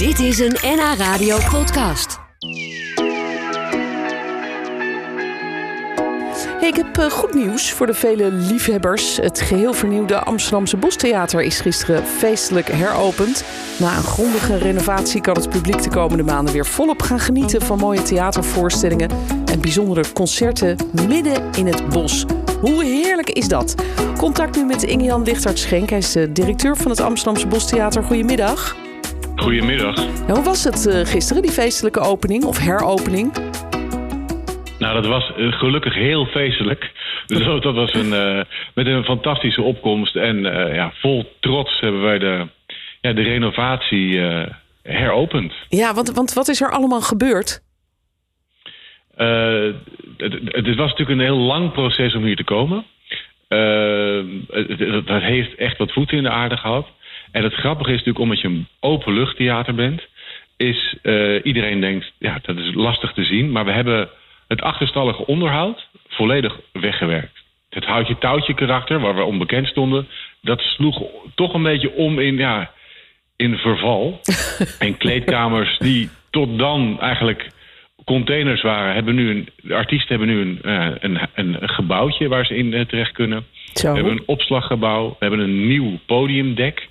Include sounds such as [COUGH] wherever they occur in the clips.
Dit is een NH Radio podcast. Ik heb eh, goed nieuws voor de vele liefhebbers. Het geheel vernieuwde Amsterdamse Bostheater is gisteren feestelijk heropend. Na een grondige renovatie kan het publiek de komende maanden weer volop gaan genieten van mooie theatervoorstellingen en bijzondere concerten midden in het bos. Hoe heerlijk is dat? Contact nu met Inge-Jan Lichtarts-Schenk. Hij is de directeur van het Amsterdamse Bostheater. Goedemiddag. Goedemiddag. Nou, hoe was het eh, gisteren, die feestelijke opening of heropening? Nou, dat was eh, gelukkig heel feestelijk. [LAUGHS] Dus dat dat was een, eh, met een fantastische opkomst. En ja, vol trots hebben wij de, ja, de renovatie heropend. Ja, want, want wat is er allemaal gebeurd? Het, het was natuurlijk een heel lang proces om hier te komen. Het, het- het heeft echt wat voeten in de aarde gehad. En het grappige is natuurlijk, omdat je een openluchttheater bent, is eh, iedereen denkt, ja, dat is lastig te zien. Maar we hebben het achterstallige onderhoud volledig weggewerkt. Het houtje-touwtje karakter, waar we onbekend stonden, dat sloeg toch een beetje om in, ja, in verval. [LAUGHS] en kleedkamers die tot dan eigenlijk containers waren, hebben nu een, de artiesten hebben nu een, eh, een, een, gebouwtje waar ze in eh, terecht kunnen. Zo. We hebben een opslaggebouw, we hebben een nieuw podiumdek.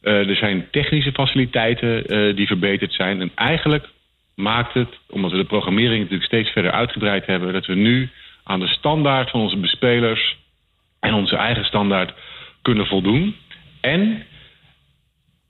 Eh, er zijn technische faciliteiten eh, die verbeterd zijn. En eigenlijk maakt het, omdat we de programmering natuurlijk steeds verder uitgebreid hebben, dat we nu aan de standaard van onze bespelers en onze eigen standaard kunnen voldoen. En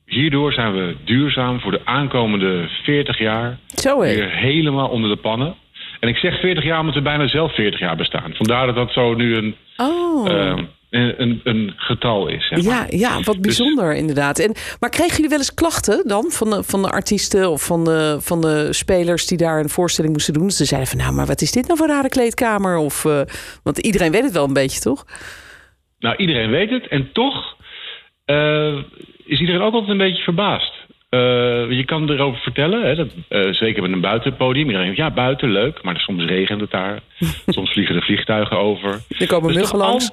hierdoor zijn we duurzaam voor de aankomende 40 jaar Zo weer helemaal onder de pannen. En ik zeg 40 jaar omdat we bijna zelf 40 jaar bestaan. Vandaar dat dat zo nu een, Oh. eh, een, een, getal is. Zeg maar. Ja, ja, wat bijzonder inderdaad. En, maar kregen jullie wel eens klachten dan van de, van de artiesten of van de, van de spelers die daar een voorstelling moesten doen? Ze zeiden van nou, maar wat is dit nou voor een rare kleedkamer? Of, eh, want iedereen weet het wel een beetje, toch? Nou, iedereen weet het. En toch eh, is iedereen ook altijd een beetje verbaasd. Eh, je kan erover vertellen, hè, dat, eh, zeker met een buitenpodium. Iedereen denkt, ja, buiten, leuk. Maar soms regent het daar. [LAUGHS] soms vliegen de vliegtuigen over. Er komen toch langs.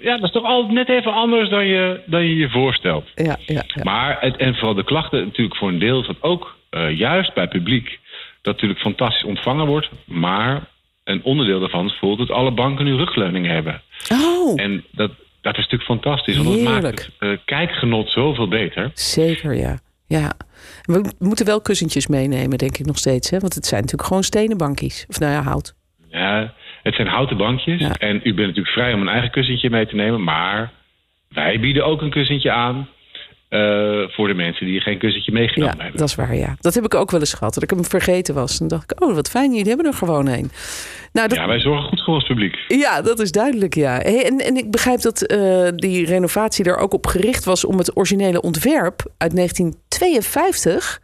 ja, dat is toch altijd net even anders dan je dan je, je voorstelt. Ja, ja, ja. Maar, het, en vooral de klachten natuurlijk voor een deel dat ook eh, juist bij publiek... dat natuurlijk fantastisch ontvangen wordt. Maar een onderdeel daarvan is bijvoorbeeld dat alle banken nu rugleuningen hebben. Oh, En dat, dat is natuurlijk fantastisch. Want dat maakt Heerlijk. het kijkgenot zoveel beter. zeker ja. Ja. We moeten wel kussentjes meenemen, denk ik nog steeds. Hè? Want het zijn natuurlijk gewoon stenen bankjes. Of nou ja, hout. Ja, het zijn houten bankjes. Ja. En u bent natuurlijk vrij om een eigen kussentje mee te nemen. Maar wij bieden ook een kussentje aan... eh, voor de mensen die geen kussentje Ja, meegenomen hebben. dat is waar, ja. Dat heb ik ook wel eens gehad, dat ik hem vergeten was. En dacht ik, oh, wat fijn, jullie hebben er gewoon een. Nou, dat, Ja, wij zorgen goed voor ons publiek. Ja, dat is duidelijk, ja. Hey, en, en ik begrijp dat eh, die renovatie er ook op gericht was om het originele ontwerp uit 1952,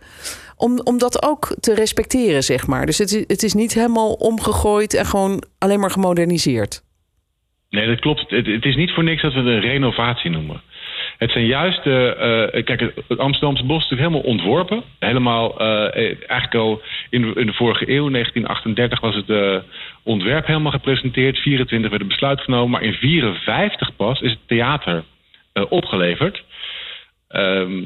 om, om dat ook te respecteren, zeg maar. Dus het is, het is niet helemaal omgegooid en gewoon alleen maar gemoderniseerd. Nee, dat klopt. Het, het is niet voor niks dat we het een renovatie noemen. Het zijn juist eh, kijk, het, Amsterdamse bos is natuurlijk helemaal ontworpen. Helemaal. eh, eigenlijk al in in de vorige eeuw, 1938, was het eh, ontwerp helemaal gepresenteerd. 24 werd het besluit genomen. Maar in 54 pas is het theater eh, opgeleverd. Ehm,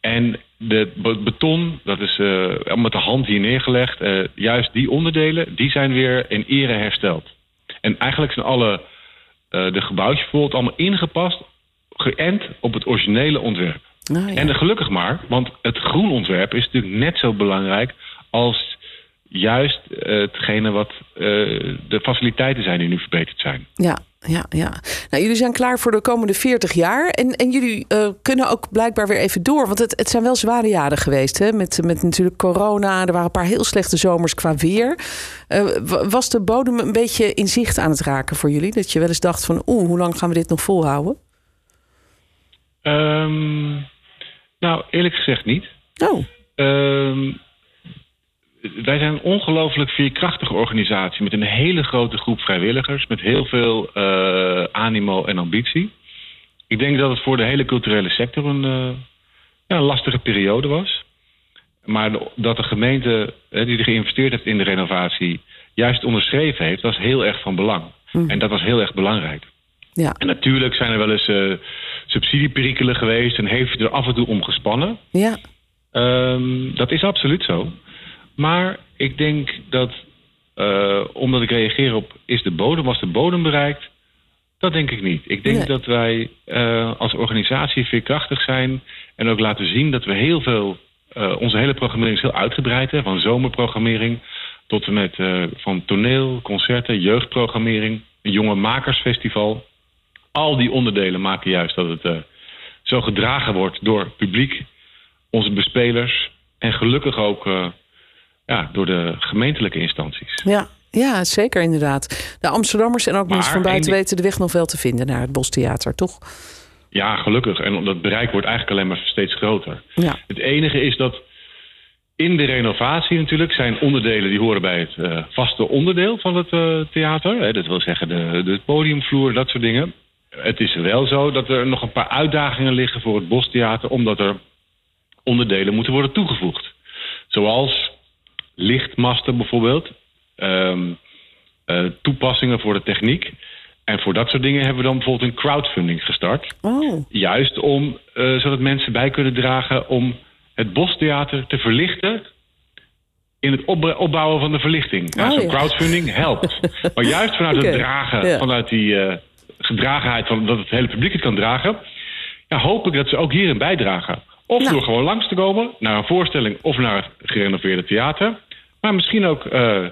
en de be- beton, dat is eh, met de hand hier neergelegd. eh, juist die onderdelen, die zijn weer in ere hersteld. En eigenlijk zijn alle eh, de gebouwtjes bijvoorbeeld allemaal ingepast, geënt op het originele ontwerp. Ja. En gelukkig maar, want het groenontwerp is natuurlijk net zo belangrijk als juist eh, hetgene wat eh, de faciliteiten zijn die nu verbeterd zijn. ja, ja, ja. Nou, jullie zijn klaar voor de komende 40 jaar. En, en jullie eh, kunnen ook blijkbaar weer even door. Want het, het zijn wel zware jaren geweest. Hè? Met, met natuurlijk corona. Er waren een paar heel slechte zomers qua weer. Wa- was de bodem een beetje in zicht aan het raken voor jullie? Dat je wel eens dacht van... oeh, hoe lang gaan we dit nog volhouden? Ehm, nou, eerlijk gezegd niet. Oh, Ehm, wij zijn een ongelooflijk veerkrachtige organisatie met een hele grote groep vrijwilligers, met heel veel eh, animo en ambitie. Ik denk dat het voor de hele culturele sector een, eh, ja, een lastige periode was. Maar dat de gemeente eh, die er geïnvesteerd heeft in de renovatie juist onderschreven heeft, was heel erg van belang. En dat was heel erg belangrijk. Ja. En natuurlijk zijn er wel eens eh, subsidieperikelen geweest en heeft er af en toe om gespannen. Ja, Ehm, dat is absoluut zo. Maar ik denk dat, uh, omdat ik reageer op is de bodem, was de bodem bereikt? Dat denk ik niet. Ik denk Nee. dat wij uh, als organisatie veerkrachtig zijn en ook laten zien dat we heel veel, uh, onze hele programmering is heel uitgebreid, hè, van zomerprogrammering tot en met uh, van toneel, concerten, jeugdprogrammering, een jonge makersfestival. Al die onderdelen maken juist dat het uh, zo gedragen wordt door het publiek, onze bespelers en gelukkig ook uh, ja, door de gemeentelijke instanties. Ja. Ja, zeker inderdaad. De Amsterdammers en ook mensen van buiten weten de weg nog wel te vinden naar het Bostheater, toch? Ja, gelukkig. En dat bereik wordt eigenlijk alleen maar steeds groter. Ja. Het enige is dat in de renovatie natuurlijk zijn onderdelen die horen bij het eh, vaste onderdeel van het eh, theater. Hè, dat wil zeggen de, de podiumvloer, dat soort dingen. Het is wel zo dat er nog een paar uitdagingen liggen voor het Bostheater, omdat er onderdelen moeten worden toegevoegd. Zoals lichtmasten bijvoorbeeld, ehm, eh, toepassingen voor de techniek. En voor dat soort dingen hebben we dan bijvoorbeeld een crowdfunding gestart. Oh, Juist om, eh, zodat mensen bij kunnen dragen om het Bostheater te verlichten in het opbouwen van de verlichting. Nou, Oh, Zo'n ja. crowdfunding helpt. [LAUGHS] maar juist vanuit het dragen, ja. vanuit die eh, gedragenheid van dat het hele publiek het kan dragen, ja, hoop ik dat ze ook hierin bijdragen. Of Nou. door gewoon langs te komen naar een voorstelling of naar het gerenoveerde theater. Maar misschien ook eh,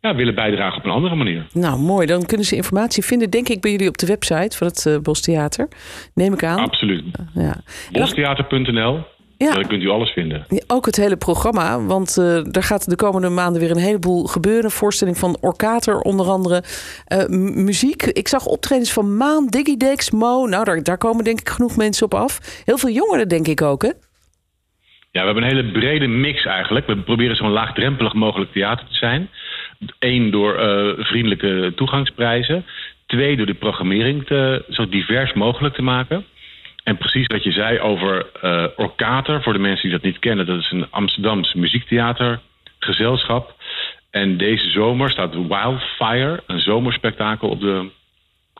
ja, willen bijdragen op een andere manier. nou mooi. Dan kunnen ze informatie vinden, denk ik, bij jullie op de website van het eh, Bostheater. Neem ik aan. Absoluut. Ja. Bostheater.nl, Ja. daar kunt u alles vinden. Ook het hele programma, want eh er gaat de komende maanden weer een heleboel gebeuren. Voorstelling van Orkater onder andere. Eh, muziek. Ik zag optredens van Maan, Digidex, Mo. Nou, daar, daar komen denk ik genoeg mensen op af. Heel veel jongeren denk ik ook, hè? Ja, we hebben een hele brede mix eigenlijk. We proberen zo laagdrempelig mogelijk theater te zijn. Eén, door eh, vriendelijke toegangsprijzen. Twee, door de programmering te, zo divers mogelijk te maken. En precies wat je zei over eh Orkater, voor de mensen die dat niet kennen, dat is een Amsterdams muziektheatergezelschap. En deze zomer staat Wildfire, een zomerspektakel op, de,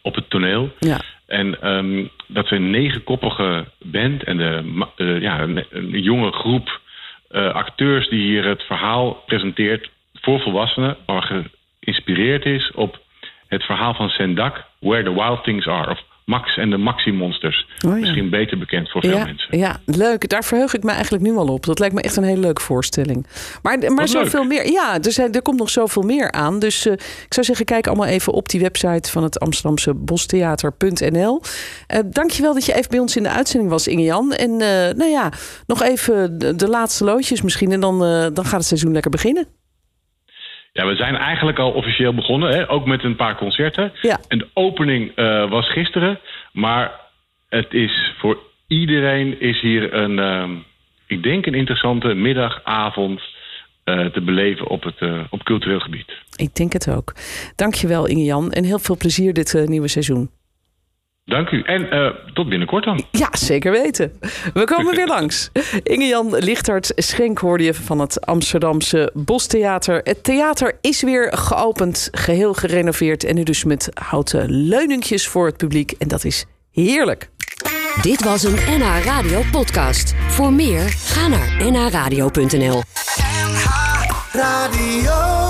op het toneel. Ja. En ehm, dat is een negenkoppige band en de, ja, een, een jonge groep eh, acteurs die hier het verhaal presenteert voor volwassenen, maar geïnspireerd is op het verhaal van Sendak, Where the Wild Things Are, of Max en de Maxi-monsters. Oh ja. Misschien beter bekend voor veel Ja, mensen. ja, leuk. Daar verheug ik me eigenlijk nu al op. Dat lijkt me echt een hele leuke voorstelling. Maar, maar zoveel leuk. meer. Ja, er, zijn, er komt nog zoveel meer aan. Dus eh, ik zou zeggen, kijk allemaal even op die website van het Amsterdamse Bostheater.nl. Eh dankjewel dat je even bij ons in de uitzending was, Inge-Jan. En eh, nou ja, nog even de, de laatste loodjes misschien. En dan, eh, dan gaat het seizoen lekker beginnen. Ja, we zijn eigenlijk al officieel begonnen, hè? ook met een paar concerten. Ja. En de opening eh, was gisteren, maar het is voor iedereen is hier een, ehm, ik denk een interessante middag, avond eh, te beleven op het eh, op cultureel gebied. Ik denk het ook. Dankjewel, Inge-Jan. En heel veel plezier dit nieuwe seizoen. Dank u en eh, tot binnenkort dan. Ja, zeker weten. We komen weer [LAUGHS] langs. Inge-Jan Lichtert Schenk hoorde je van het Amsterdamse Bostheater. Het theater is weer geopend, geheel gerenoveerd... en nu dus met houten leuningjes voor het publiek. En dat is heerlijk. Dit was een NH Radio podcast. Voor meer, ga naar nhradio.nl. NH Radio.